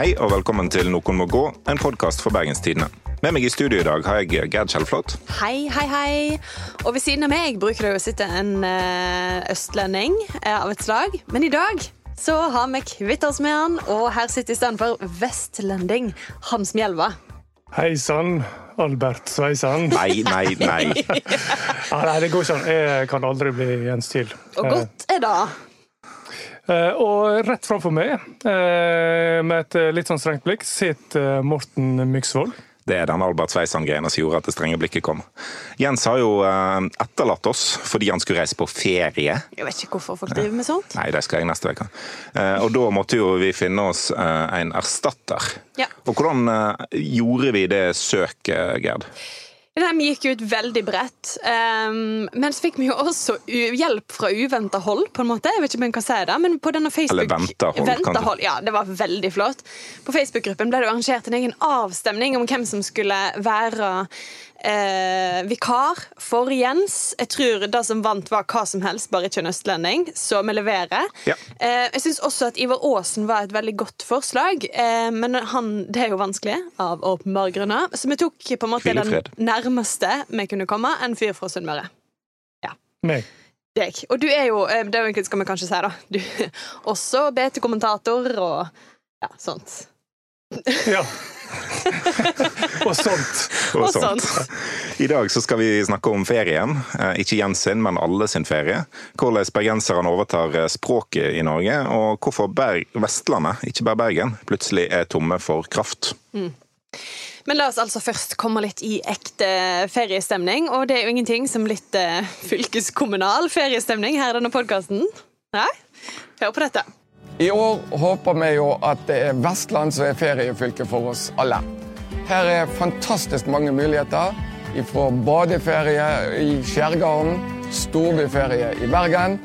Hei og velkommen til Noen må gå, en podkast for Bergenstidene. Med meg i studio i dag har jeg Gerd Kjellflot. Hei, hei, hei. Og ved siden av meg bruker det å sitte en uh, østlending uh, av et slag. Men i dag så har vi kvitt oss med han, og her sitter i stedet for vestlending Hans Mjelva. Hei sann, Albert Sveisan. Nei, nei, nei. ja, nei, det går ikke an. Jeg kan aldri bli Jens Thiel. Og godt er det. Uh, og rett framfor meg, uh, med et litt sånn strengt blikk, sitter Morten Myksvold. Det er den Albert Sveisan-greiene som gjorde at det strenge blikket kom. Jens har jo etterlatt oss fordi han skulle reise på ferie. Jeg vet ikke hvorfor folk driver med sånt. Nei, det skal jeg neste uke. og da måtte jo vi finne oss en erstatter. Ja. Og hvordan gjorde vi det søket, Gerd? Den gikk ut veldig bredt. Um, men så fikk vi jo også hjelp fra uventa hold, på en måte. Jeg vet ikke om jeg kan si det, men på denne Facebook... Eller venta hold, venta hold. Ja, det var veldig flott. På Facebook-gruppen ble det arrangert en egen avstemning om hvem som skulle være eh, vikar for Jens. Jeg tror det som vant, var hva som helst, bare ikke en østlending. Så vi leverer. Ja. Eh, jeg syns også at Ivar Aasen var et veldig godt forslag, eh, men han, det er jo vanskelig av åpenbare grunner. Så vi tok på en måte den nærmeste vi kunne komme, en fyr fra Sunnmøre. Ja. Meg. Deg. Og du er jo, eh, det skal vi kanskje si, da, du også BT-kommentator og ja, sånt. Ja. og sånt. Og, og sånt. I dag så skal vi snakke om ferien. Eh, ikke Jens sin, men alle sin ferie. Hvordan bergenserne overtar eh, språket i Norge, og hvorfor Berg Vestlandet, ikke bare Bergen, plutselig er tomme for kraft. Mm. Men la oss altså først komme litt i ekte feriestemning. Og det er jo ingenting som litt uh, fylkeskommunal feriestemning her i denne podkasten. Hør på dette. I år håper vi jo at det er Vestland som er feriefylket for oss alle. Her er fantastisk mange muligheter. Fra badeferie i Skjærgarden, storbyferie i Bergen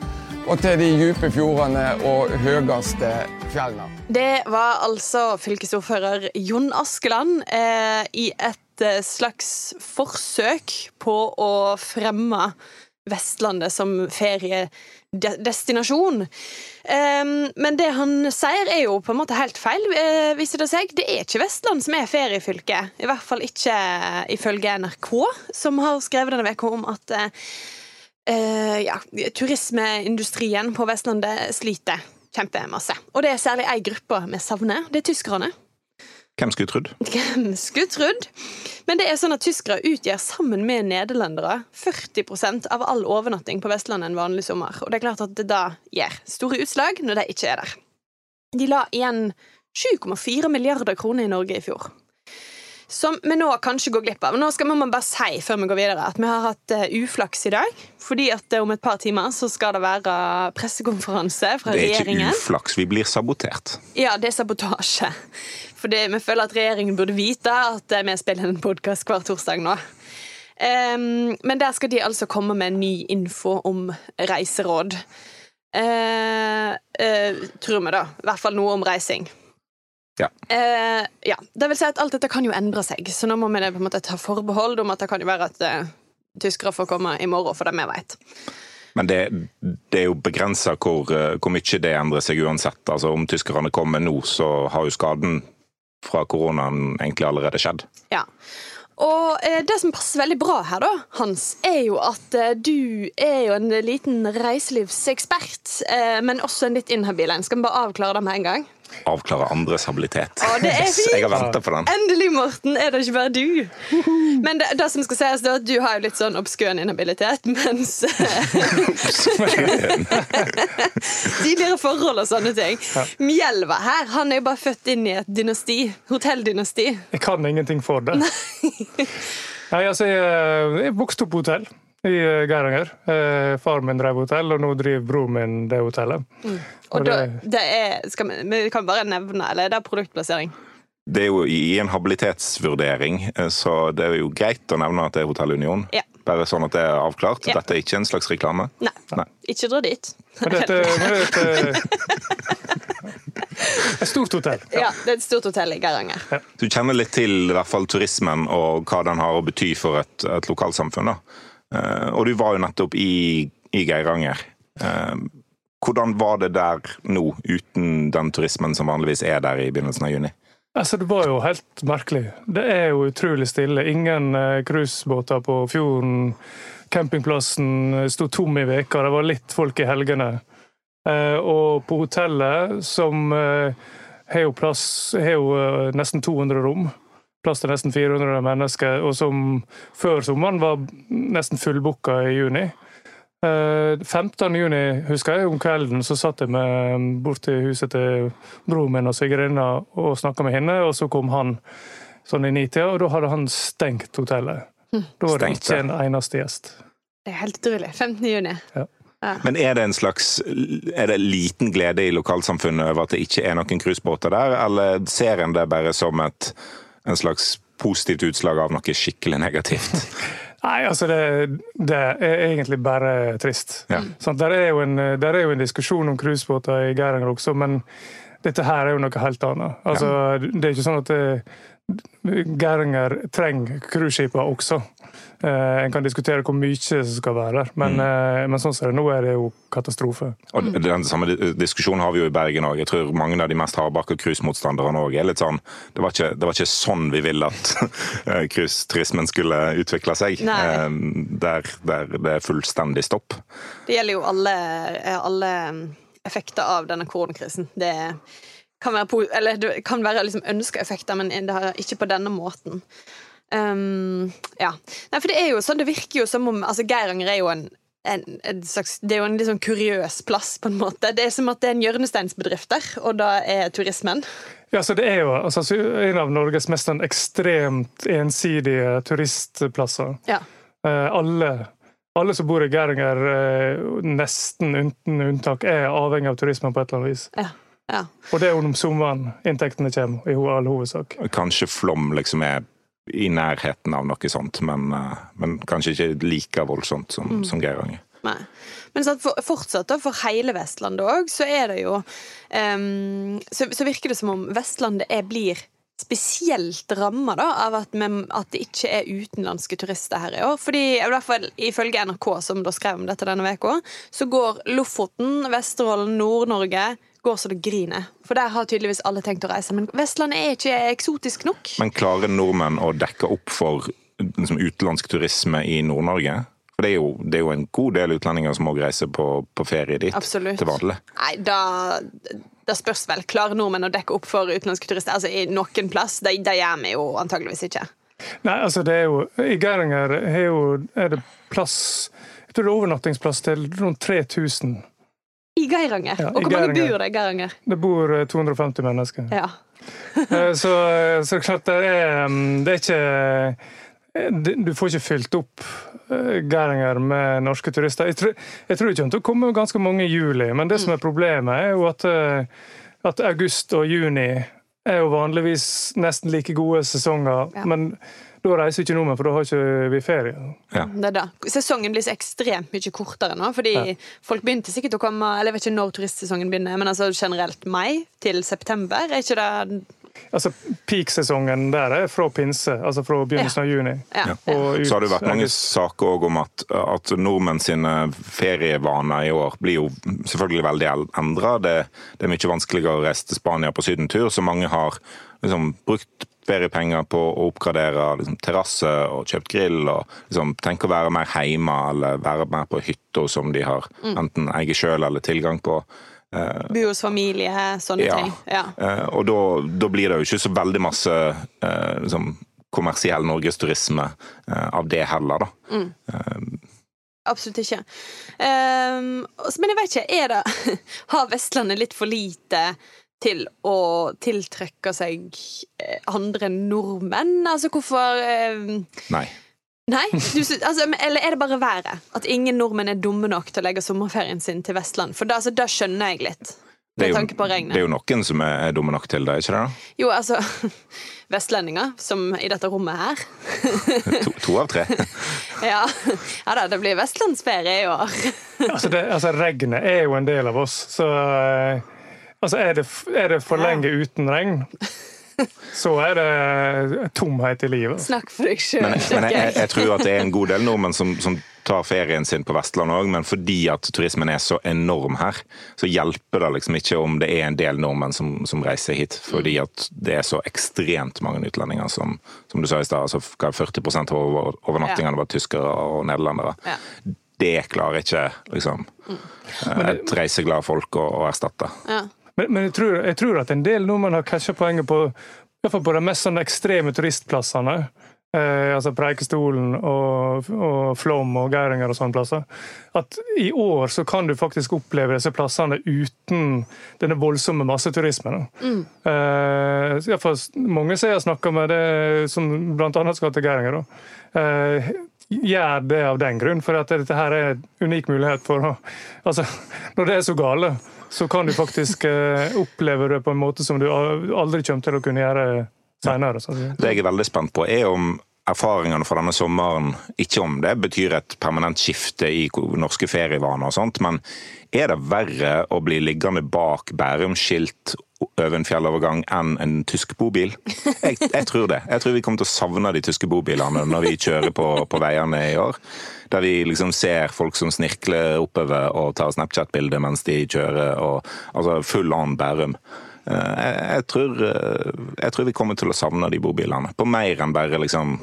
og til de dype fjordene og høyeste fjellene. Det var altså fylkesordfører Jon Askeland eh, i et eh, slags forsøk på å fremme Vestlandet som feriedestinasjon. Um, men det han sier, er jo på en måte helt feil, uh, viser det seg. Det er ikke Vestland som er feriefylke. I hvert fall ikke ifølge NRK, som har skrevet denne uka om at uh, ja, turismeindustrien på Vestlandet sliter kjempemasse. Og det er særlig ei gruppe vi savner. Det er tyskerne. Hvem skulle trodd? Hvem skulle trodd? Men det er sånn at tyskere utgjør sammen med nederlendere 40% av all overnatting på Vestlandet en vanlig sommer. Og det er klart at det da gir store utslag når de ikke er der. De la igjen 7,4 milliarder kroner i Norge i fjor som vi nå kanskje går glipp av. Nå skal vi bare si før vi går videre at vi har hatt uh, uflaks i dag. Fordi at uh, om et par timer så skal det være pressekonferanse fra regjeringen. Det er ikke uflaks, vi blir sabotert. Ja, det er sabotasje. Fordi vi føler at regjeringen burde vite at uh, vi spiller en podkast hver torsdag nå. Um, men der skal de altså komme med ny info om reiseråd. tror vi, da. I hvert fall noe om reising. Ja. Uh, ja. Det vil si at alt dette kan jo endre seg, så nå må vi på en måte ta forbehold om at det kan jo være at uh, tyskere får komme i morgen, for det vi vet. Men det, det, er jo begrensa hvor, eh, hvor, mye det endrer seg uansett. Altså Om tyskerne kommer nå, så har jo skaden fra koronaen egentlig allerede skjedd. Ja. Og eh, det som passer veldig bra her, da, Hans, er jo at eh, du er jo en liten reiselivsekspert, eh, men også en litt inhabil en. Skal vi bare avklare det med en gang? Avklare andres habilitet. Å, det er fint! Jeg har venta på den. Endelig, Morten, er det ikke bare du. Men det, det som skal sies, er at du har jo litt sånn obskøn inhabilitet, mens Tidligere forhold og sånne ting. Mjelva her, han er jo bare født inn i et dynasti. Hotelldynasti. Jeg kan ingenting for det. Nei, altså, jeg, jeg vokste opp på hotell i eh, Geiranger. Eh, far min drev hotell, og nå driver bror min det hotellet. Mm. Og, og det, da, det er, skal vi, vi, kan bare nevne, eller er det produktplassering? Det er jo i en habilitetsvurdering, eh, så det er jo greit å nevne at det er Hotell Union. Ja. Bare sånn at det er avklart. Ja. Dette er ikke en slags reklame. Nei. Nei. Ikke dra dit. Men dette, men dette Et stort hotell. Ja. ja. det er et stort hotell i Geiranger. Ja. Du kjenner litt til i hvert fall turismen og hva den har å bety for et, et lokalsamfunn. da. Eh, og du var jo nettopp i, i Geiranger. Eh, hvordan var det der nå, uten den turismen som vanligvis er der i begynnelsen av juni? Altså, Det var jo helt merkelig. Det er jo utrolig stille. Ingen eh, cruisebåter på fjorden. Campingplassen sto tom i veka. Det var litt folk i helgene. Og på hotellet, som har jo plass Har jo nesten 200 rom. Plass til nesten 400 mennesker, og som før sommeren var nesten fullbooka i juni. Eh, 15. juni, husker jeg, om kvelden så satt jeg med bort til huset til broren min og svigerinna og snakka med henne, og så kom han sånn i nitida, og da hadde han stengt hotellet. Da var det ikke en eneste gjest. Det er helt utrolig. 15. juni. Ja. Men er det en slags Er det liten glede i lokalsamfunnet over at det ikke er noen cruisebåter der, eller ser en det bare som et en slags positivt utslag av noe skikkelig negativt? Nei, altså det, det er egentlig bare trist. Ja. Sånn, Der, er en, der er jo en diskusjon om cruisebåter i Geiranger også, men dette her er jo noe helt annet. Altså, Det er ikke sånn at det, Geiranger trenger cruiseskipene også. Eh, en kan diskutere hvor mye som skal være der, men, eh, men sånn som det er nå, er det jo katastrofe. Og Den samme diskusjonen har vi jo i Bergen òg. Jeg tror mange av de mest hardbarka cruisemotstanderne òg er litt sånn det var, ikke, det var ikke sånn vi ville at eh, cruiseturismen skulle utvikle seg. Eh, Der, der det er fullstendig stopp. Det gjelder jo alle, alle effekter av denne koronakrisen. Det kan være, eller det kan være liksom ønska effekter, men det har ikke på denne måten. Um, ja. Nei, for det er jo sånn, det virker jo som om altså Geiranger er jo en, en, en slags, Det er jo en litt sånn kuriøs plass, på en måte. Det er som at det er en hjørnesteinsbedrift der, og da er turismen. Ja, så Det er jo altså, en av Norges mest sånn ekstremt ensidige turistplasser. Ja. Eh, alle, alle som bor i Geiranger, eh, nesten uten unntak, er avhengig av turismen på et eller annet vis. Ja. ja. Og det er jo om sommeren inntektene kommer, i all hovedsak. Kanskje Flom liksom er i nærheten av noe sånt, men, eh, men kanskje ikke like voldsomt som, som Geiranger. Nei. Men sånn, for, fortsatt da, for hele Vestlandet òg, så er det jo um, så, så virker det som om Vestlandet er, blir spesielt ramma av at, vi- at det ikke er utenlandske turister her i år. Fordi, i hvert fall ifølge NRK, som da skrev om dette denne uka, så går Lofoten, Vesterålen, Nord-Norge går så det griner. For der har tydeligvis alle tenkt å reise. Men Vestlandet er ikke eksotisk nok. Men klarer nordmenn å dekke opp for liksom, utenlandsk turisme i Nord-Norge? For det er, jo, det er jo en god del utlendinger som òg reiser på, på ferie dit Absolutt. til vanlig. Nei, da, da spørs vel. Klarer nordmenn å dekke opp for utenlandske turister? Altså, I noen plass? Det, det gjør vi jo antageligvis ikke. Nei, altså det er jo, I Geiranger er, jo, er det plass Jeg tror det er overnattingsplass til rundt 3000. I Geiranger. Ja, og hvor mange bor det i Geiranger? Det bor eh, 250 mennesker. Ja. Eh, Så, så klart det er mm, Det er ikke eh, Du får ikke fylt opp eh, Geiranger med norske turister. Jeg tror, jeg tror det kommer til å komme ganske mange i juli, men det som er problemet, er jo at, eh, at august og juni er jo vanligvis nesten like gode sesonger. Ja. Men da reiser ikke nordmenn, for da har ikke vi ferie. Ja. Det er det. Sesongen blir så ekstremt mye kortere nå, fordi Ja. folk begynte sikkert å komme Eller jeg vet ikke når turistsesongen begynner, men altså generelt mai til september. Er ikke det Altså, Peak-sesongen der er fra pinse, altså fra begynnelsen av juni. Ja. Ja. Og ut Så har det vært mange saker om at, at nordmenn sine ferievaner i år blir jo selvfølgelig veldig endra. Det, det er mye vanskeligere å reise til Spania på sydentur, så mange har liksom brukt feriepenger på å oppgradere liksom, terrasse og kjøpt grill og liksom, tenke å være mer hjemme eller være mer på hytta som de har enten eier sjøl eller tilgang på. Bo hos familie, sånne Ja. ting. Ja. Eh, og da, da blir det jo ikke så veldig masse eh, liksom, kommersiell norgesturisme eh, av det heller, da. Absolutt ikke. Um, men jeg vet ikke, er det Har Vestlandet litt for lite til å tiltrekke seg eh, andre nordmenn? Altså, hvorfor eh, Nei. Nei? Du, altså, eller er det bare været? At ingen nordmenn er dumme nok til å legge sommerferien sin til Vestland? For da, altså, da skjønner jeg litt. Det er, Med jo, tanke på regnet. det er jo noen som er, er dumme nok til det, ikke det? da? Jo, altså Vestlendinger, som i dette rommet her. To, to av tre. Ja, ja da, det blir vestlandsferie i år. Altså, det, altså, regnet er jo en del av oss, så eh, altså, er, det, er det for Ja. lenge uten regn, så er det tomhet i livet. Snakk for deg sjøl. Men, men jeg, jeg, jeg tror at det er en god del nordmenn som, som tar ferien sin på Vestlandet òg, men fordi at turismen er så enorm her, så hjelper det liksom ikke om det er en del nordmenn som, som reiser hit. Fordi at det er så ekstremt mange utlendinger som, som du sa i stad. Altså, hva, 40% av over- overnattingene var tyskere og nederlendere. Ja. Det klarer ikke liksom, et reiseglad folk å, å erstatte. Ja. Men, men jeg, tror, jeg tror at en del nordmenn har catcha poenget på i hvert fall på de mest sånn ekstreme turistplassene. Eh, altså Preikestolen og, og Flåm og Geiringer og sånne plasser. At i år så kan du faktisk oppleve disse plassene uten denne voldsomme masseturismen. Eh, i mange som jeg har snakka med, det, som bl.a. skal til Geiringer, da, eh, gjør det av den grunn. For at dette her er en unik mulighet for å altså, Når det er så gale, så kan du faktisk eh, oppleve det på en måte som du aldri kommer til å kunne gjøre senere. Så. Det jeg er veldig spent på, er om erfaringene fra denne sommeren Ikke om det betyr et permanent skifte i norske ferievaner og sånt, men er det verre å bli liggende bak Bærum-skilt over en fjellovergang enn en tysk bobil? Jeg, jeg tror det. Jeg tror vi kommer til å savne de tyske bobilene når vi kjører på, på veiene i år. Der vi liksom ser folk som snirkler oppover og tar Snapchat-bilder mens de kjører. Og, altså full on Bærum. Eh, Jeg, jeg, tror, eh, jeg tror vi kommer til å savne de bobilene. På mer enn bare liksom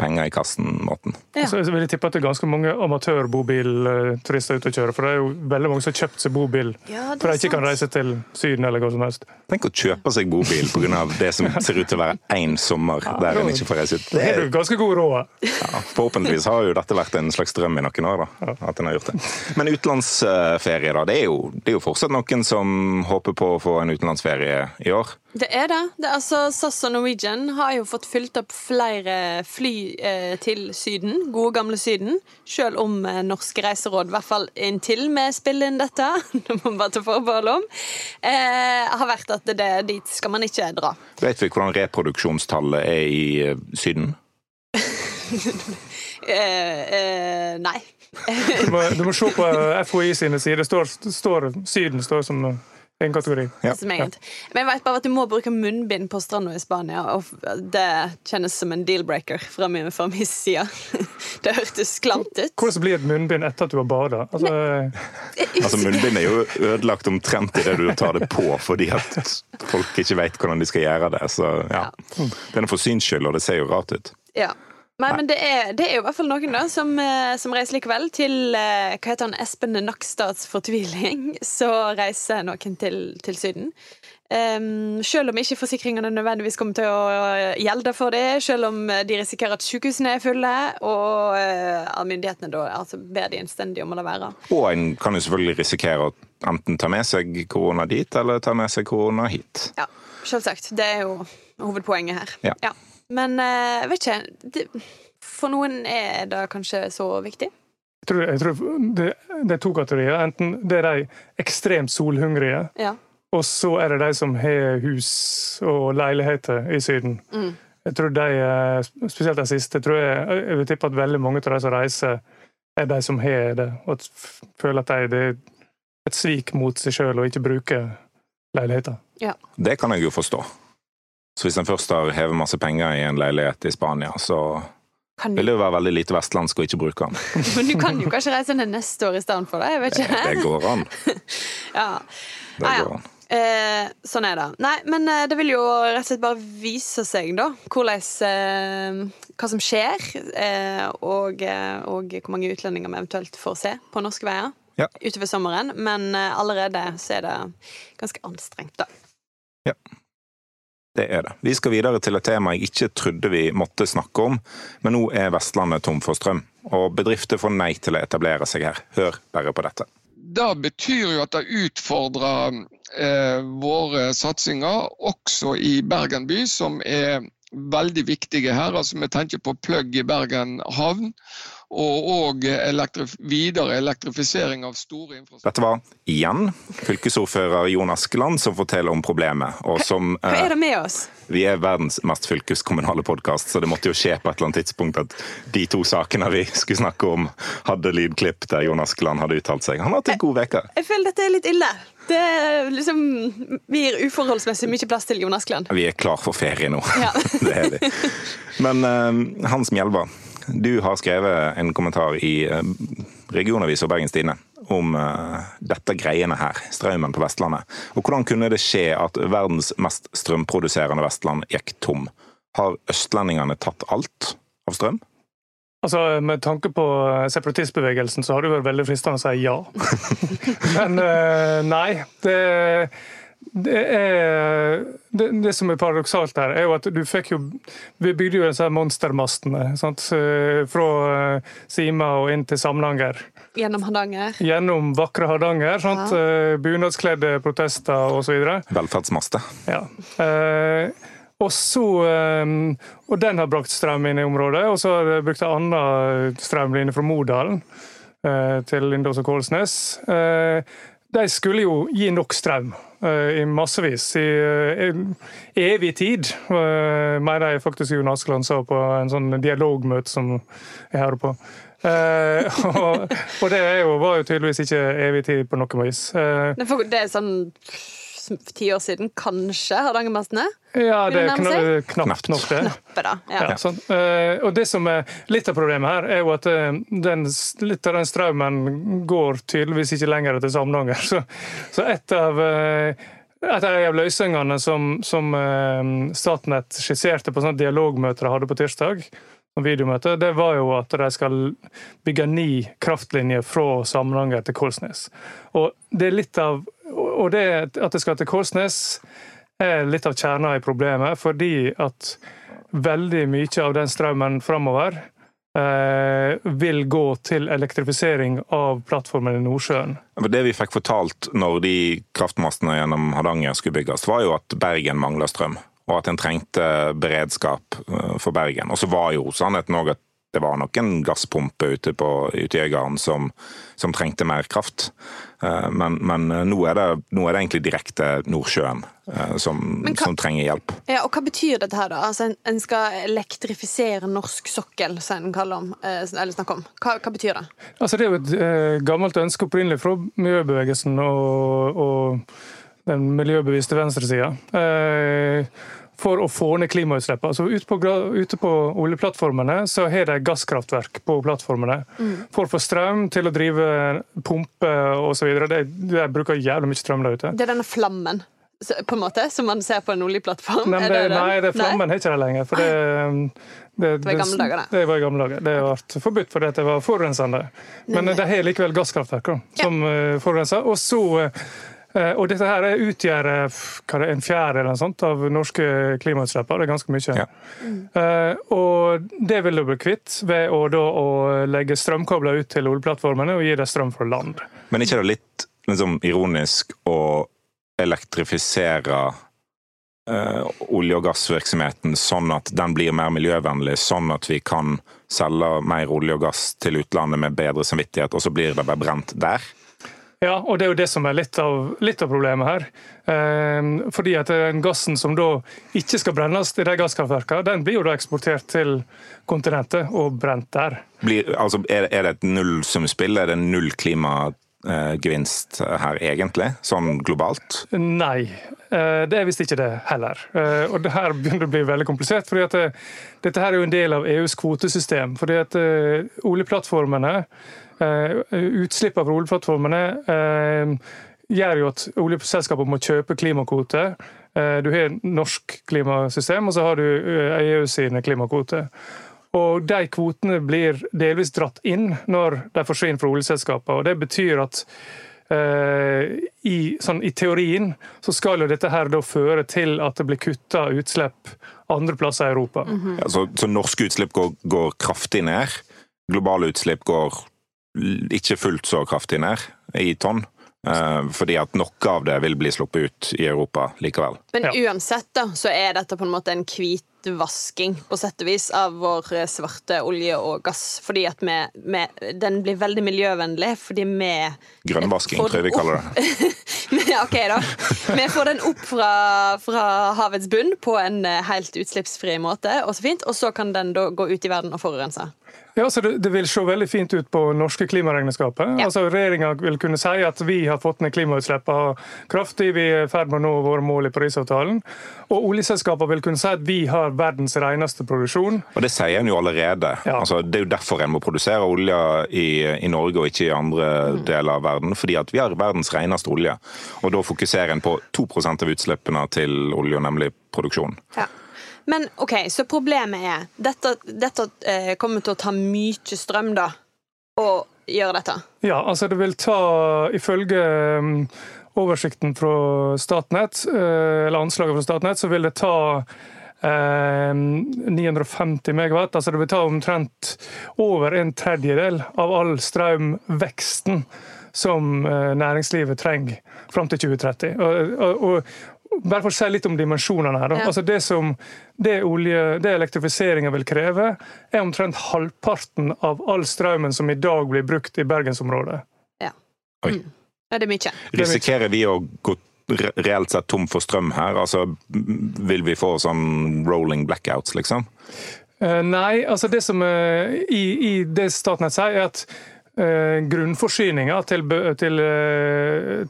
penger i kassen-måten. Ja. Så jeg vil tippe at det er ganske mange amatørbobilturister ute og kjører. For det er jo veldig mange som har kjøpt seg bobil Ja, for de ikke kan reise til Syden eller hva som helst. Tenk å kjøpe seg bobil pga. det som ser ut til å være én sommer der en ikke får reise ut. Det er er, jo ganske god råd. ja, forhåpentligvis har jo dette vært en slags drøm i noen år. da, at en har gjort det. Men utenlandsferie, da. Det er, jo, det er jo fortsatt noen som håper på å få en utenlandsferie i år. Det er det. det er altså, SAS og Norwegian har jo fått fylt opp flere fly eh, til Syden, gode gamle Syden. Selv om eh, Norske reiseråd, i hvert fall inntil vi spiller inn dette, det må man bare ta forbehold om, eh, har vært at det, dit skal man ikke dra. Vet vi hvordan reproduksjonstallet er i eh, Syden? Eh, eh, nei. Du må, du må se på FHI sine sider. Står, står, Syden står som en kategori. Ja. Men jeg vet bare at du må bruke munnbind på stranda i Spania, og det kjennes som en deal-breaker fra min, fra side. Det hørtes klamt ut. Hvordan blir et munnbind etter at du har bada? Altså, Altså Munnbind er jo ødelagt omtrent idet du tar det på, fordi at folk ikke vet hvordan de skal gjøre det. Så ja, Det er for syns skyld, og det ser jo rart ut. Ja. Nei, men det er, det er jo i hvert fall noen da som, eh, som reiser likevel. Til eh, hva heter han, Espen Nakstads fortviling, så reiser noen til, til Syden. Um, selv om ikke forsikringene nødvendigvis kommer til å gjelde for det, selv om de risikerer at sykehusene er fulle, og uh, myndighetene da altså, ber de innstendig om å la være. Og en kan jo selvfølgelig risikere å enten ta med seg korona dit, eller ta med seg korona hit. Ja, selvsagt. Det er jo hovedpoenget her. ja. Ja. Men uh, vet ikke det, For noen er det kanskje så viktig. jeg tror, jeg tror det, det er to kategorier. Enten det er de ekstremt solhungrige, Ja. og så er det de som har hus og leiligheter i Syden. Mm. Jeg tror de, eh, Spesielt den siste. tror Jeg jeg vil tippe at veldig mange av de som reiser, er de som har det, og føler at de, det er et svik mot seg sjøl å ikke bruke leiligheter. Det kan jeg jo forstå. Så hvis en først har hevet masse penger i en leilighet i Spania, så Kan du, vil det jo være veldig lite vestlandsk å ikke bruke den. men du kan jo kanskje reise den neste år i stedet for det. Jeg vet Det, ikke. det går an. Ja. Det Ah, ja. går an. Eh, sånn er det. Nei, men eh, det vil jo rett og slett bare vise seg, da, hvordan eh, Hva som skjer, eh, og, eh, og hvor mange utlendinger vi eventuelt får se på norske veier Ja. utover sommeren. Men eh, allerede så er det ganske anstrengt, da. Det er det. Vi skal videre til et tema jeg ikke trodde vi måtte snakke om, men nå er Vestlandet tom for strøm. Og bedrifter får nei til å etablere seg her. Hør bare på dette. Det betyr jo at det utfordrer eh, våre satsinger, også i Bergen by, som er veldig viktige her. Altså Vi tenker på plugg i Bergen havn, og og elektrif videre elektrifisering av store infrastrukturer. Dette var igjen fylkesordfører Jon Askeland som forteller om problemet. Og som Hva eh, er det med oss? Vi er verdens mest fylkeskommunale podkast, så det måtte jo skje på et eller annet tidspunkt at de to sakene vi skulle snakke om, hadde lydklipp der Jon Askeland hadde uttalt seg. Han har hatt en god uke. Jeg føler dette er litt ille. Det liksom, vi gir uforholdsmessig mye plass til Jonas Askeland. Vi er klar for ferie nå. Ja. det er vi. Men eh, Hans Mjelva, du har skrevet en kommentar i eh, regionavis og Bergens Tidende om uh, dette greiene her, strømmen på Vestlandet. Og Hvordan kunne det skje at verdens mest strømproduserende Vestland gikk tom? Har østlendingene tatt alt av strøm? Altså, Med tanke på separatistbevegelsen så har det vært veldig fristende å si ja. Men uh, nei. Det det, er, det, det, som er paradoksalt her, er jo at du fikk jo Vi bygde jo disse monstermastene sant? fra eh, Sima og inn til Samnanger. Gjennom Hardanger? Gjennom vakre Hardanger. Sant? Ja. Eh, bunadskledde protester osv. Velferdsmaster. Ja. Eh, og så Og den har brakt strøm inn i området. Og så har jeg brukt en annen strømlinje fra Modalen til Lindås og Kålsnes. De skulle jo gi nok strøm Eh, i massevis. I evig tid, mener jeg faktisk Jon Askeland sa på en sånn dialogmøte som jeg hører på. Og, det jo, var jo tydeligvis ikke evig tid på noe vis. Det er sånn ti år siden, kanskje, Hardangermastene? Ja, det er knapt, knapt nok, det. Knappe, da. Ja. Ja, sånn. uh, og det som er litt av problemet her, er jo at uh, den, litt av den strømmen går tydeligvis ikke lenger til Samnanger. Så, så et av uh, et av løsningene som, som Statnett skisserte på sånne dialogmøter de hadde på tirsdag, videomøte, det var jo at de skal bygge ni kraftlinjer fra Samnanger til Kolsnes. Og det er litt av og det at det skal til Korsnes, er litt av kjerna i problemet. Fordi at veldig mye av den strømmen framover eh, vil gå til elektrifisering av plattformen i Nordsjøen. Det vi fikk fortalt når de kraftmastene gjennom Hardanger skulle bygges, var jo at Bergen mangla strøm. Og at en trengte beredskap eh, for Bergen. Og så var jo sannheten òg at det var nok en gasspumpe ute, på, ute i Øygarden som, som, trengte mer kraft. Eh, men, men eh, nå, er det, nå, er det, egentlig direkte Nordsjøen eh, som, hva, som, trenger hjelp. Ja, og Hva betyr dette her, da? Altså, en skal elektrifisere norsk sokkel, som en kaller om, eller snakker om. Hva, hva, betyr det? Altså, det er jo et eh, gammelt ønske opprinnelig fra miljøbevegelsen og, og den miljøbevisste venstresida. Eh, for å få ned klimautslippene. Altså ute, på, ute på oljeplattformene så har de gasskraftverk på plattformene. Mm. For å få strøm til å drive pumper osv. De, de bruker jævlig mye strøm der ute. Det er denne flammen? på en måte, Som man ser på en oljeplattform? Nei, det, det, nei, det flammen har ikke det lenger. for det, det, det, var i gamle dager, det. Det var i gamle dager. Det ble forbudt fordi det var forurensende. Men de har likevel gasskraftverk som ja. Eh, forurenser. Og så eh, Eh, og dette her utgjør eh, en sånt, av norske klimautslipp. Det er ganske mye. Ja. Mm. Og det vil du bli kvitt ved å, da, å legge strømkabler ut til oljeplattformene og gi deg strøm fra land. Men ikke det litt liksom, ironisk å elektrifisere uh, olje- og gassvirksomheten sånn at den blir mer miljøvennlig, sånn at vi kan selge mer olje og gass til utlandet med bedre samvittighet, og så blir det bare brent der? Ja, og det er jo det som er litt av, litt av problemet her. Eh, fordi at den gassen som da ikke skal brennes i de gasskraftverkene, den blir jo da eksportert til kontinentet og brent der. Blir, altså, er, er, det et nullsumspill? Er det null klimagevinst her egentlig, sånn globalt? Nei, eh, det er visst ikke det heller. Eh, og det her begynner å bli veldig komplisert. fordi at det, Dette her er jo en del av EUs kvotesystem. fordi at eh, oljeplattformene Eh, Utslippene fra oljeplattformene eh, gjør jo at oljeselskapene må kjøpe klimakvoter. Eh, du har norsk klimasystem, og så har du EU sine klimakvoter. Og De kvotene blir delvis dratt inn når de forsvinner fra oljeselskapene. og Det betyr at i, sånn, i, teorien så skal jo dette her da føre til at det blir kutta utslipp andre plasser i Europa. Mm -hmm. ja, så, så, norske utslipp går, går kraftig ned? Globale utslipp går ikke fullt så kraftig ned i tonn. Eh, fordi at noe av det vil bli sluppet ut i Europa likevel. Men uansett da, så er dette på en måte en hvitvasking på sett og vis av vår eh, svarte olje og gass. Fordi at vi, vi, den blir veldig miljøvennlig fordi vi Grønnvasking, tror jeg vi kaller det. ok, da. Vi får den opp fra, fra, havets bunn på en eh, helt utslippsfri måte, og så fint. Og så kan den da gå ut i verden og forurense. Ja, så det, det, vil se veldig fint ut på norske klimaregnskapet. Ja. Altså, Regjeringa vil kunne si at vi har fått ned klimautslippene kraftig, vi er i ferd med å nå våre mål i Parisavtalen. Og oljeselskapene vil kunne si at vi har verdens reneste produksjon. Og Det sier en jo allerede. Ja. Altså, det er jo derfor en må produsere olje i, i, Norge og ikke i andre mm. deler av verden. Fordi at vi har verdens reneste olje. Og da fokuserer en på 2% av utslippene til olje, nemlig produksjon. Ja. Men OK, så problemet er Dette, dette eh, kommer til å ta mye strøm, da, å gjøre dette? Ja, altså det vil ta, ifølge um, oversikten fra Statnett, uh, eller anslaget fra Statnett, så vil det ta uh, 950 megawatt. Altså det vil ta omtrent over en tredjedel av all strømveksten som næringslivet trenger fram til 2030. Og, og, og, bare for å si litt om dimensjonene her. Ja. Altså det som det, olje, det elektrifiseringa vil kreve, er omtrent halvparten av all strømmen som i dag blir brukt i bergensområdet. Ja. Oi. Mm. ja det er mye. Risikerer vi å gå reelt sett tom for strøm her? Altså, vil vi få sånn rolling blackouts, liksom? Uh, nei, altså det som uh, i, i, det Statnett sier, er at uh, grunnforsyninga til, til,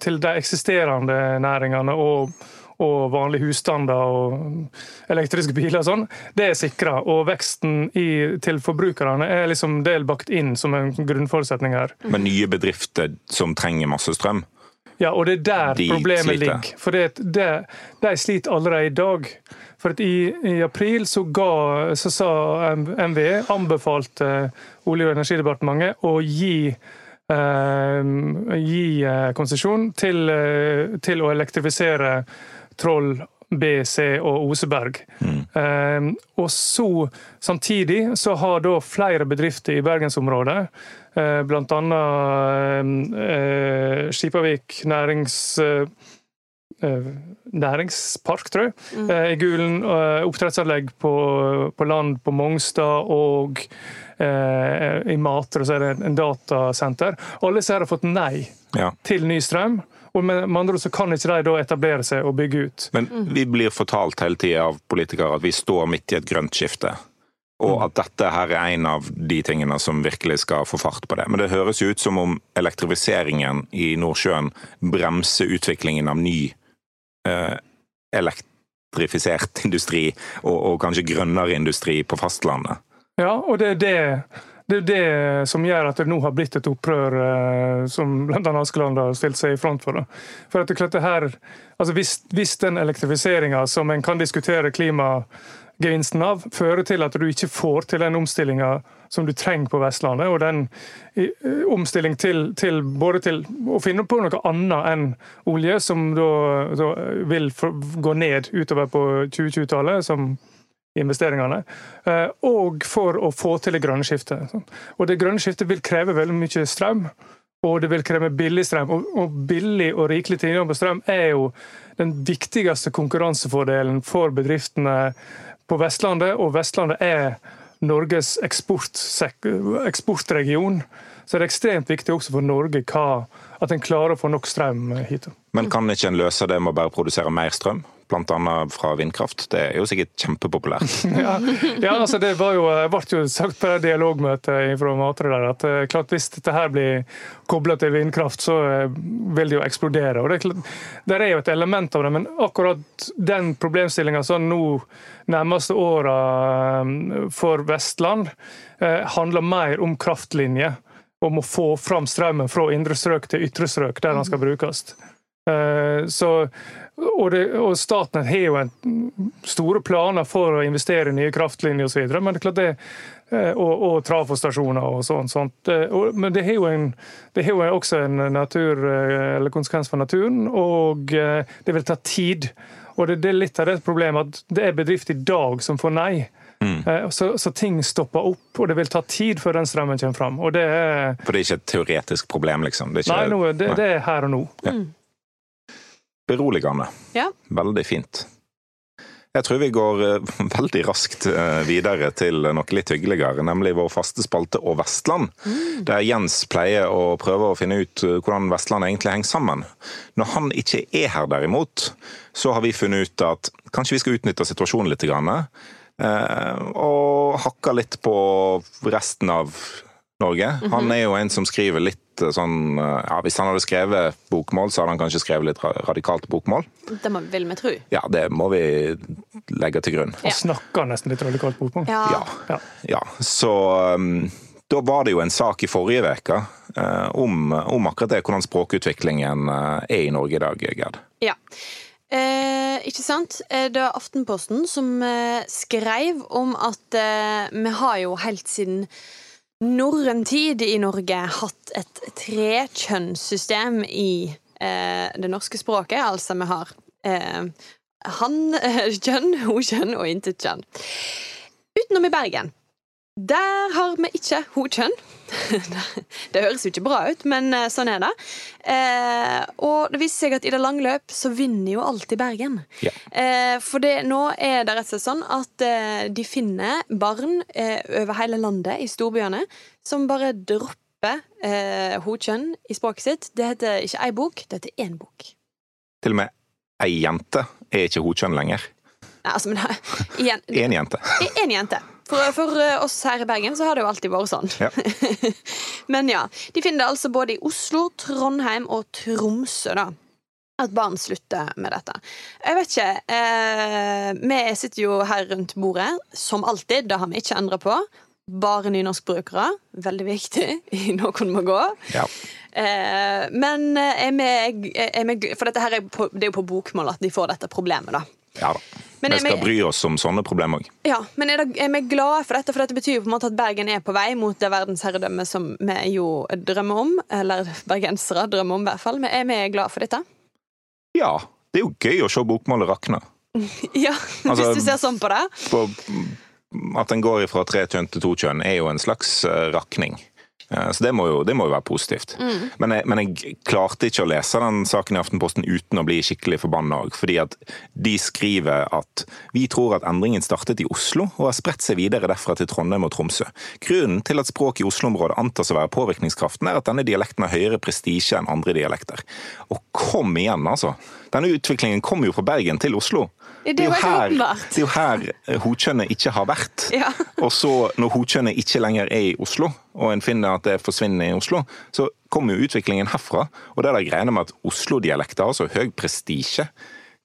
til de eksisterende næringene og og vanlige husstander og elektriske biler og sånn, det er sikra. Og veksten i, til forbrukerne er liksom delbakt inn som en grunnforutsetning her. Men nye bedrifter som trenger masse strøm? Ja, og det er der de problemet sliter. ligger. For det, det, de sliter allerede i dag. For i, i, april så, ga, så sa NVE, anbefalte Olje- og energidepartementet å gi Uh, gi uh, konsesjon til, uh, til, å elektrifisere Troll, BC og Oseberg. Mm. Um, og så Samtidig så har da flere bedrifter i bergensområdet, uh, bl.a. Uh, Skipavik nærings... Uh, næringspark, tror jeg, mm. i Gulen. Oppdrettsanlegg på, på, land på Mongstad og i Matre så er det en datasenter. Alle disse har fått nei ja. til ny strøm. Og med, andre ord så kan ikke de da etablere seg og bygge ut. Men vi blir fortalt hele tida av politikere at vi står midt i et grønt skifte. Og at dette her er en av de tingene som virkelig skal få fart på det. Men det høres jo ut som om elektrifiseringen i Nordsjøen bremser utviklingen av ny eh, elektrifisert industri, og, og kanskje grønnere industri på fastlandet. Ja, og det er det det er det som gjør at det nå har blitt et opprør eh, som bl.a. Askeland har stilt seg i front for. For at det her, altså hvis, hvis den elektrifiseringa som en kan diskutere klimagevinsten av, fører til at du ikke får til den omstillinga som du trenger på Vestlandet, og den omstilling til, til, både til å finne på noe annet enn olje, som da, da vil gå ned utover på 2020-tallet, som investeringene, eh, og for å få til det grønne skiftet. Og Det grønne skiftet vil kreve veldig mye strøm, og det vil kreve billig strøm. Og billig og rikelig tilgang på strøm er jo den viktigste konkurransefordelen for bedriftene på Vestlandet, og Vestlandet er Norges eksportregion. Så det er ekstremt viktig også for Norge hva, at en klarer å få nok strøm hit. Men kan ikke en løse det med å bare produsere mer strøm? bl.a. fra vindkraft. Det er jo sikkert kjempepopulært. ja, ja, altså det var jo, ble jo sagt på dialogmøtet fra Matre der at eh, klart hvis dette her blir kobla til vindkraft, så eh, vil det jo eksplodere. og det er, klart, Der er jo et element av det, men akkurat den problemstillinga som nå nærmeste åra eh, for Vestland handler mer om kraftlinjer. Om å få fram strømmen fra indre strøk til ytre strøk, der den skal brukes. Så og, det, og Statnett har jo en, store planer for å investere i nye kraftlinjer osv. Men det er klart det, eh, og, og trafostasjoner og sånt. sånt. Men det har jo, en, det har jo også en natur, eh, eller konsekvens for naturen, og eh, det vil ta tid. Og det, det er litt av det problemet at det er bedrifter i dag som får nei. Mm. Så, så, ting stopper opp, og det vil ta tid før den strømmen kommer fram. Og det er, For det er ikke et teoretisk problem, liksom? Det ikke, nei, no, det, nei, det, er her og nå. Ja. Mm beroligende. Ja. Veldig fint. Jeg tror vi går eh, veldig raskt eh, videre til noe litt hyggeligere, nemlig vår faste spalte Og Vestland. Mm. Der Jens pleier å prøve å finne ut eh, hvordan Vestland egentlig henger sammen. Når han ikke er her derimot, så har vi funnet ut at kanskje vi skal utnytte situasjonen litt. Og hakke litt på resten av Norge. Han er jo en som skriver litt eh, sånn eh, ja, Hvis han hadde skrevet bokmål, så hadde han kanskje skrevet litt radikalt bokmål. Det må, vil vi tro. Ja, det må vi legge til grunn. Han snakker nesten litt radikalt bokmål. Ja. Ja. Ja. Ja, så um, da var det jo en sak i forrige uke uh, om, om akkurat det, hvordan språkutviklingen uh, er i Norge i dag, Gerd. Ja. Eh, ikke sant? Det var Aftenposten som eh, skrev om at eh, vi har jo helt siden norrøn tid i Norge hatt et trekjønnssystem i eh, det norske språket. Altså vi har eh, han-kjønn, hun-kjønn og intet-kjønn. Utenom i Bergen. Der har vi ikke ho-kjønn. det høres jo ikke bra ut, men eh, sånn er det. Eh, og det viser seg at i det lange løp så vinner jo alltid Bergen. Ja. Eh, for det, nå er det rett og slett sånn at eh, de finner barn eh, over hele landet, i storbyene, som bare dropper eh, ho-kjønn i språket sitt. Det heter ikke ei bok, det heter én bok. Til og med ei jente er ikke hodkjønn lenger. Nei, altså, men igjen, Én jente. Én jente. For, for eh, oss her i Bergen så har det jo alltid vært sånn. Ja. Men ja, de finner det altså både i Oslo, Trondheim og Tromsø, da. At barn slutter med dette. Jeg vet ikke. Eh, vi sitter jo her rundt bordet, som alltid. Det har vi ikke endra på. Bare nynorskbrukere. Veldig viktig i Noen må gå. Ja. Eh, men er vi, er vi For dette her er, på, det er jo på bokmål at de får dette problemet, da. Ja da. Men Vi skal bry oss om sånne problemer òg. Ja, men er, det, er vi glade for dette? For dette betyr jo på en måte at Bergen er på vei mot det verdensherredømmet som vi jo drømmer om. Eller bergensere drømmer om, i hvert fall. Men er vi glade for dette? Ja, det er jo gøy å se bokmålet rakne. Ja, Altså- hvis du ser sånn på det. På at en går fra tre kjønn til to kjønn, er jo en slags eh, rakning. Eh, Så det må, jo, det må jo være positivt. Men, jeg, men jeg klarte ikke å lese den saken i Aftenposten uten å bli skikkelig forbanna òg. Fordi at de skriver at vi tror at endringen startet i Oslo og har spredt seg videre derfra til Trondheim og Tromsø. Grunnen til at språket i Oslo-området antas å være påvirkningskraften, er at denne dialekten har høyere prestisje enn andre dialekter. Og kom igjen, altså! Denne utviklingen kommer jo fra Bergen til Oslo. Det er jo her, det er jo her hokjønnet hodkjønnet ikke har vært. Ja. Og så, når hodkjønnet ikke lenger er i Oslo, og en finner at det forsvinner i Oslo, så kommer jo utviklingen herfra. Og det er det greiene med at Oslo-dialekter har så høy prestisje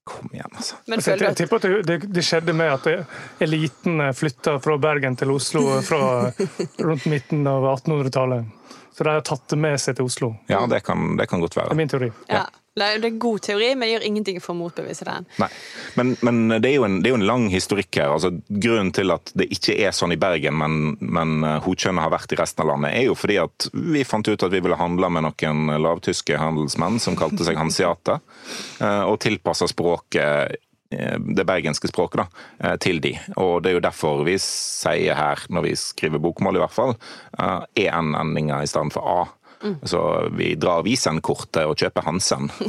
Kom igjen, altså. Men Altså, jeg, føler du at tipper at det, det, det skjedde med at eliten flytta fra Bergen til Oslo fra rundt midten av 1800-tallet. Så de har tatt det med seg til Oslo. Ja, det kan, det kan godt Det er min teori. ja, det er er god teori, men jeg gjør ingenting for å motbevise den. Nei. Men, men det, er en, det er jo en lang historikk her. Altså, grunnen til at det ikke er sånn i Bergen, men, men Hokjønnet har vært i resten av landet, er jo fordi at vi fant ut at vi ville handle med noen lavtyske handelsmenn som kalte seg hansiater, eh, og tilpassa språket eh, det bergenske språket da, eh, til de. Og Det er jo derfor vi sier her, når vi skriver bokmål i hvert fall, er EN-endinga i stedet for A. Så vi drar Visen-kortet og kjøper Hansen.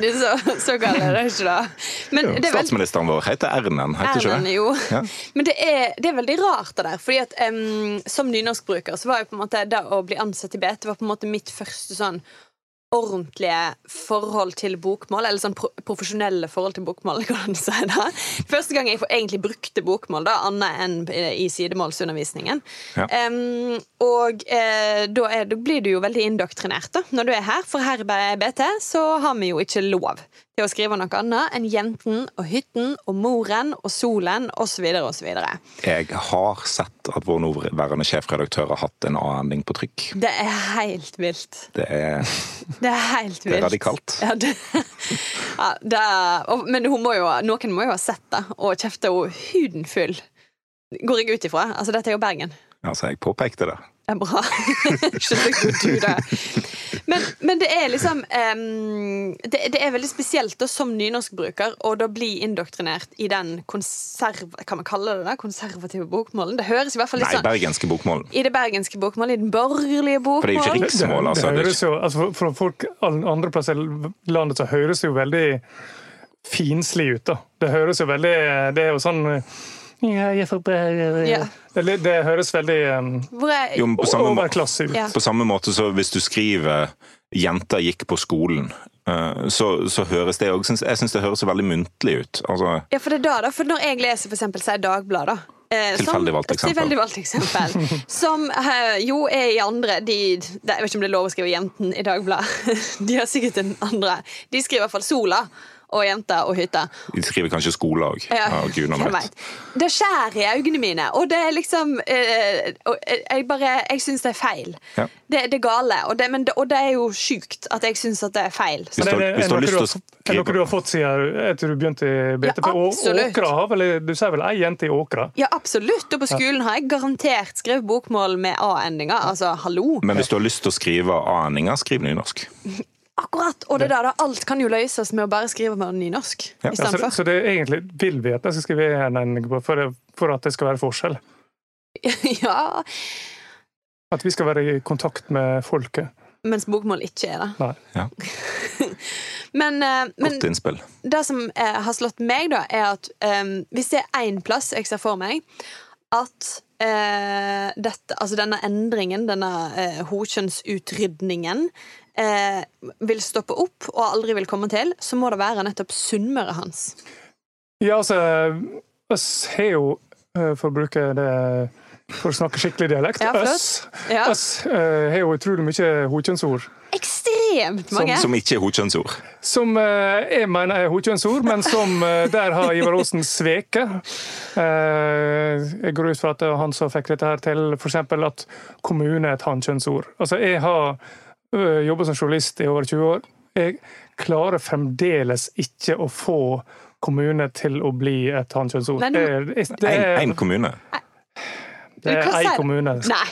Det er så, så galt er det ikke, da. Men det vel- Statsministeren vår heter Ernen, heter ikke Erlend, det? jo. Ja. Men det er, det er veldig rart det der. Fordi at um, Som nynorskbruker så var jo på en måte det å bli ansatt i BT var på en måte mitt første sånn ordentlige forhold til bokmål, eller sånn pro profesjonelle forhold til bokmål, kan du si det. Første gang jeg egentlig brukte bokmål, da, annet enn i sidemålsundervisningen. Ja. Um, og eh, da, er, da blir du jo veldig indoktrinert da, når du er her, for her i BT så har vi jo ikke lov til å skrive noe annet enn jenten og hytten og moren og solen osv. osv. Jeg har sett at vår nåværende sjefredaktør har hatt en A-ending på trykk. Det er helt vilt. Det er Det er helt Det er radikalt. Ja, det, ja, det er, men må jo, noen må jo ha sett det og kjefta huden full. Går jeg ut ifra. Altså, dette er jo Bergen. Altså, jeg påpekte det. Er bra. Skjønner du det. Men, men det er liksom um, det, det er veldig spesielt da, som nynorskbruker å da bli indoktrinert i den konserv... Kan man kalle det det? Konservative bokmålen? Det høres i hvert fall litt Nei, sånn bergenske bokmålen. I det bergenske bokmålet, i den borgerlige bokmålen. For det er jo ikke riksmål, altså. det Det høres jo, altså for, for folk alle andre plasser i landet så høres det jo veldig finslig ut. da. Det høres jo veldig Det er jo sånn ja, jeg Ja. det, det høres veldig um, Jo, på samme, overklasse ut. Ja. på samme måte så hvis du skriver 'jenta gikk på skolen', eh, så, så høres det òg Jeg syns det høres så veldig muntlig ut. Altså, Ja, for det er da, da. For når jeg leser for eksempel, si Dagbladet, da. eh, Tilfeldig valgt eksempel. Tilfeldig valgt eksempel. Som eh, jo er i andre de, Jeg vet ikke om det er lov å skrive 'Jenten' i Dagbladet. De har sikkert en andre. De skriver i hvert fall 'Sola' og jenter og hytter. de skriver kanskje skole òg. Ja, Ja. Det skjærer i øynene mine, og det er liksom eh, Jeg bare Jeg syns det er feil. Ja. Det, det er gale, og det, men, det- og det er jo sjukt at jeg syns at det er feil. Hvis Men du, er det du har noe du er det noe du har fått siden etter du begynte i BT? Ja, absolutt. Åkra har vel Du sier vel ei jente i Åkra? Ja, absolutt. Og på skolen har jeg garantert skrevet bokmål med A-endinger. Altså, hallo. Men hvis du har lyst til å skrive A-endinger, skriv nynorsk. Akkurat. Og det der, da, alt kan jo løses med å bare skrive med nynorsk Ja. i Ja, så, det, så det er egentlig vil vi at jeg skal skrive en ending på for, det- for at det skal være forskjell? ja, At vi skal være i kontakt med folket? mens bokmål ikke er det. Nei. Ja. Men, eh, men Godt innspill. det som eh, har slått meg, da, er at um, hvis det er én plass jeg ser for meg at eh, dette, altså denne endringen, denne eh, hokjønnsutrydningen, eh, vil stoppe opp og aldri vil komme til, så må det være nettopp Sunnmøre hans. Ja, altså vi har jo, eh, for å bruke det For å snakke skikkelig dialekt Ja, Øss Ja. Øss eh, har jo utrolig mye hokjønnsord. Ekstremt mange! Som ikke er hokjønnsord. Som eh, jeg mener er hokjønnsord, men som eh, der har Ivar Aasen sveket. Eh, jeg går ut fra at det var han som fikk dette her til, f.eks. at kommune er et hankjønnsord. Altså, jeg har uh, jobba som journalist i over 20 år. Jeg klarer fremdeles ikke å få kommune til å bli et hankjønnsord. Én kommune. Det er ei kommune. Nei.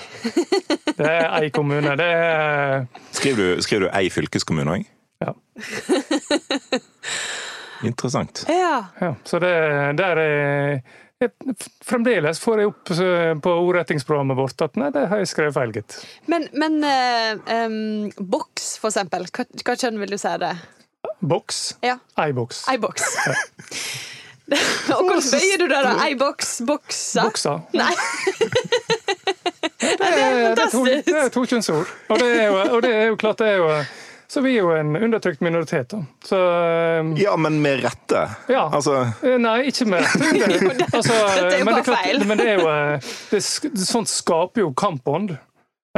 Det er ei kommune. Det er Skriver du, skriver du ei fylkeskommune òg? Ja. Interessant. Ja. Ja, så det der er jeg, Fremdeles får jeg opp eh, på ordrettingsprogrammet vårt at nei, det har jeg skrevet feil, gitt. Men, men eh, em, boks, for eksempel. Hva, hva kjønn vil du si det? Boks. Ja. Ei boks. Ei boks. Og hvordan bøyer du det, da? Ei boks, boksa? Boksa. Nei. Det er, det er fantastisk. det er to kjønnsord. Og det er jo, og det er jo klart, det er jo Så vi er jo en undertrykt minoritet, da. Så eh, Ja, men med rette. Ja. Altså, Nei, ikke med rette. Altså, Dette er jo bare feil. Men det er jo eh, det, Sånt skaper jo kampånd.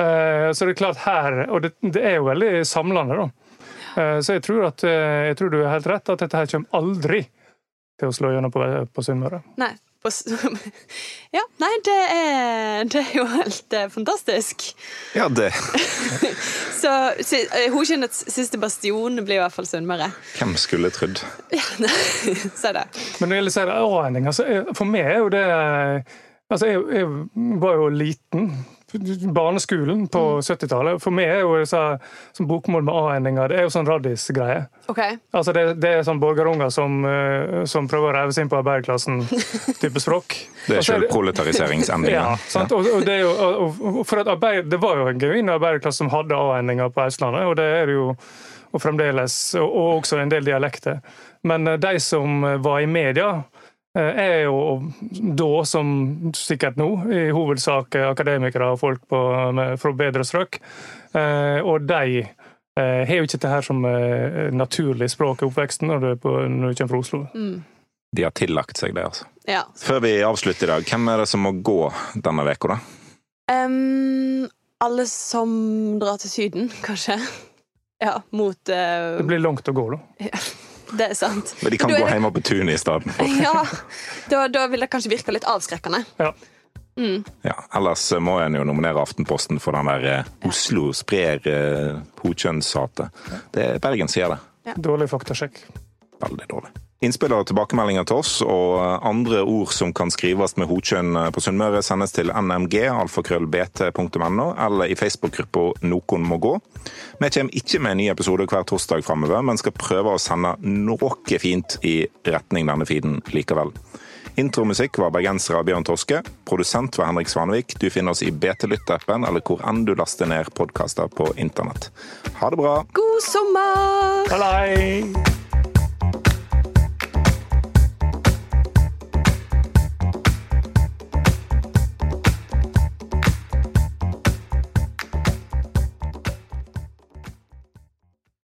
Eh, Så det er klart her Og det, det er jo veldig samlende, da. Eh, Så jeg tror, at, eh, jeg tror du er helt rett, at dette her kommer aldri til å slå gjennom på, på Sunnmøre. Nei. På Ja, nei, det er, det er jo helt eh, fantastisk. ja, det Så si- eh, siste bastion blir i hvert fall Sunnmøre. Hvem skulle trodd? Se det. Men når det gjelder å A-endingene, er- for meg er jo det Altså, jeg, jeg var jo liten. Barneskolen på 70-tallet. For meg er jo disse som bokmål med A-endinger det er jo sånn raddis-greie. Okay. Altså det, det er sånn borgerunger som, eh, som prøver å reve seg inn på arbeiderklassen-type språk. Det er sjølproletariseringsendringer. Ja, sant? Og, og det, er jo, og, og for at arbeid, det var jo en genuin arbeiderklasse som hadde A-endinger på Østlandet, og det er det jo og fremdeles, og, og også en del dialekter. Men eh, de som var i media, eh, er jo da, som sikkert nå, i hovedsak akademikere og folk på, med, fra bedre strøk. Eh, Og de eh, har jo ikke dette her som eh, naturlig språk i oppveksten når du, på, når du kommer fra Oslo. De har tillagt seg det, altså. Ja. Før vi avslutter i dag, hvem er det som må gå denne uka, da? Um, alle som drar til Syden, kanskje. Ja, mot uh... Det blir langt å gå, da. Det er sant. Men de kan Da gå det- hjemme på tunet i stedet. Ja, da, da vil det kanskje virke litt avskrekkende. Ja. Ja, ellers må en jo nominere Aftenposten for den der eh, Oslo sprer eh, pokjønnshatet. Er Bergen sier det. Dårlig faktasjekk. Veldig dårlig. Innspill og tilbakemeldinger til oss og andre ord som kan skrives med hokjønn på Sunnmøre, sendes til nmg, alfakrøllbt.no, eller i Facebook-gruppa Nokon må gå. Vi kommer ikke med en ny episode hver torsdag framover, men skal prøve å sende noe fint i retning denne feeden likevel. Intromusikk var bergenser av Bjørn Torske. Produsent var Henrik Svanvik. Du finner oss i BT Lytt-appen eller hvor enn du laster ned podkaster på internett. Ha det bra! God sommer! Hallei!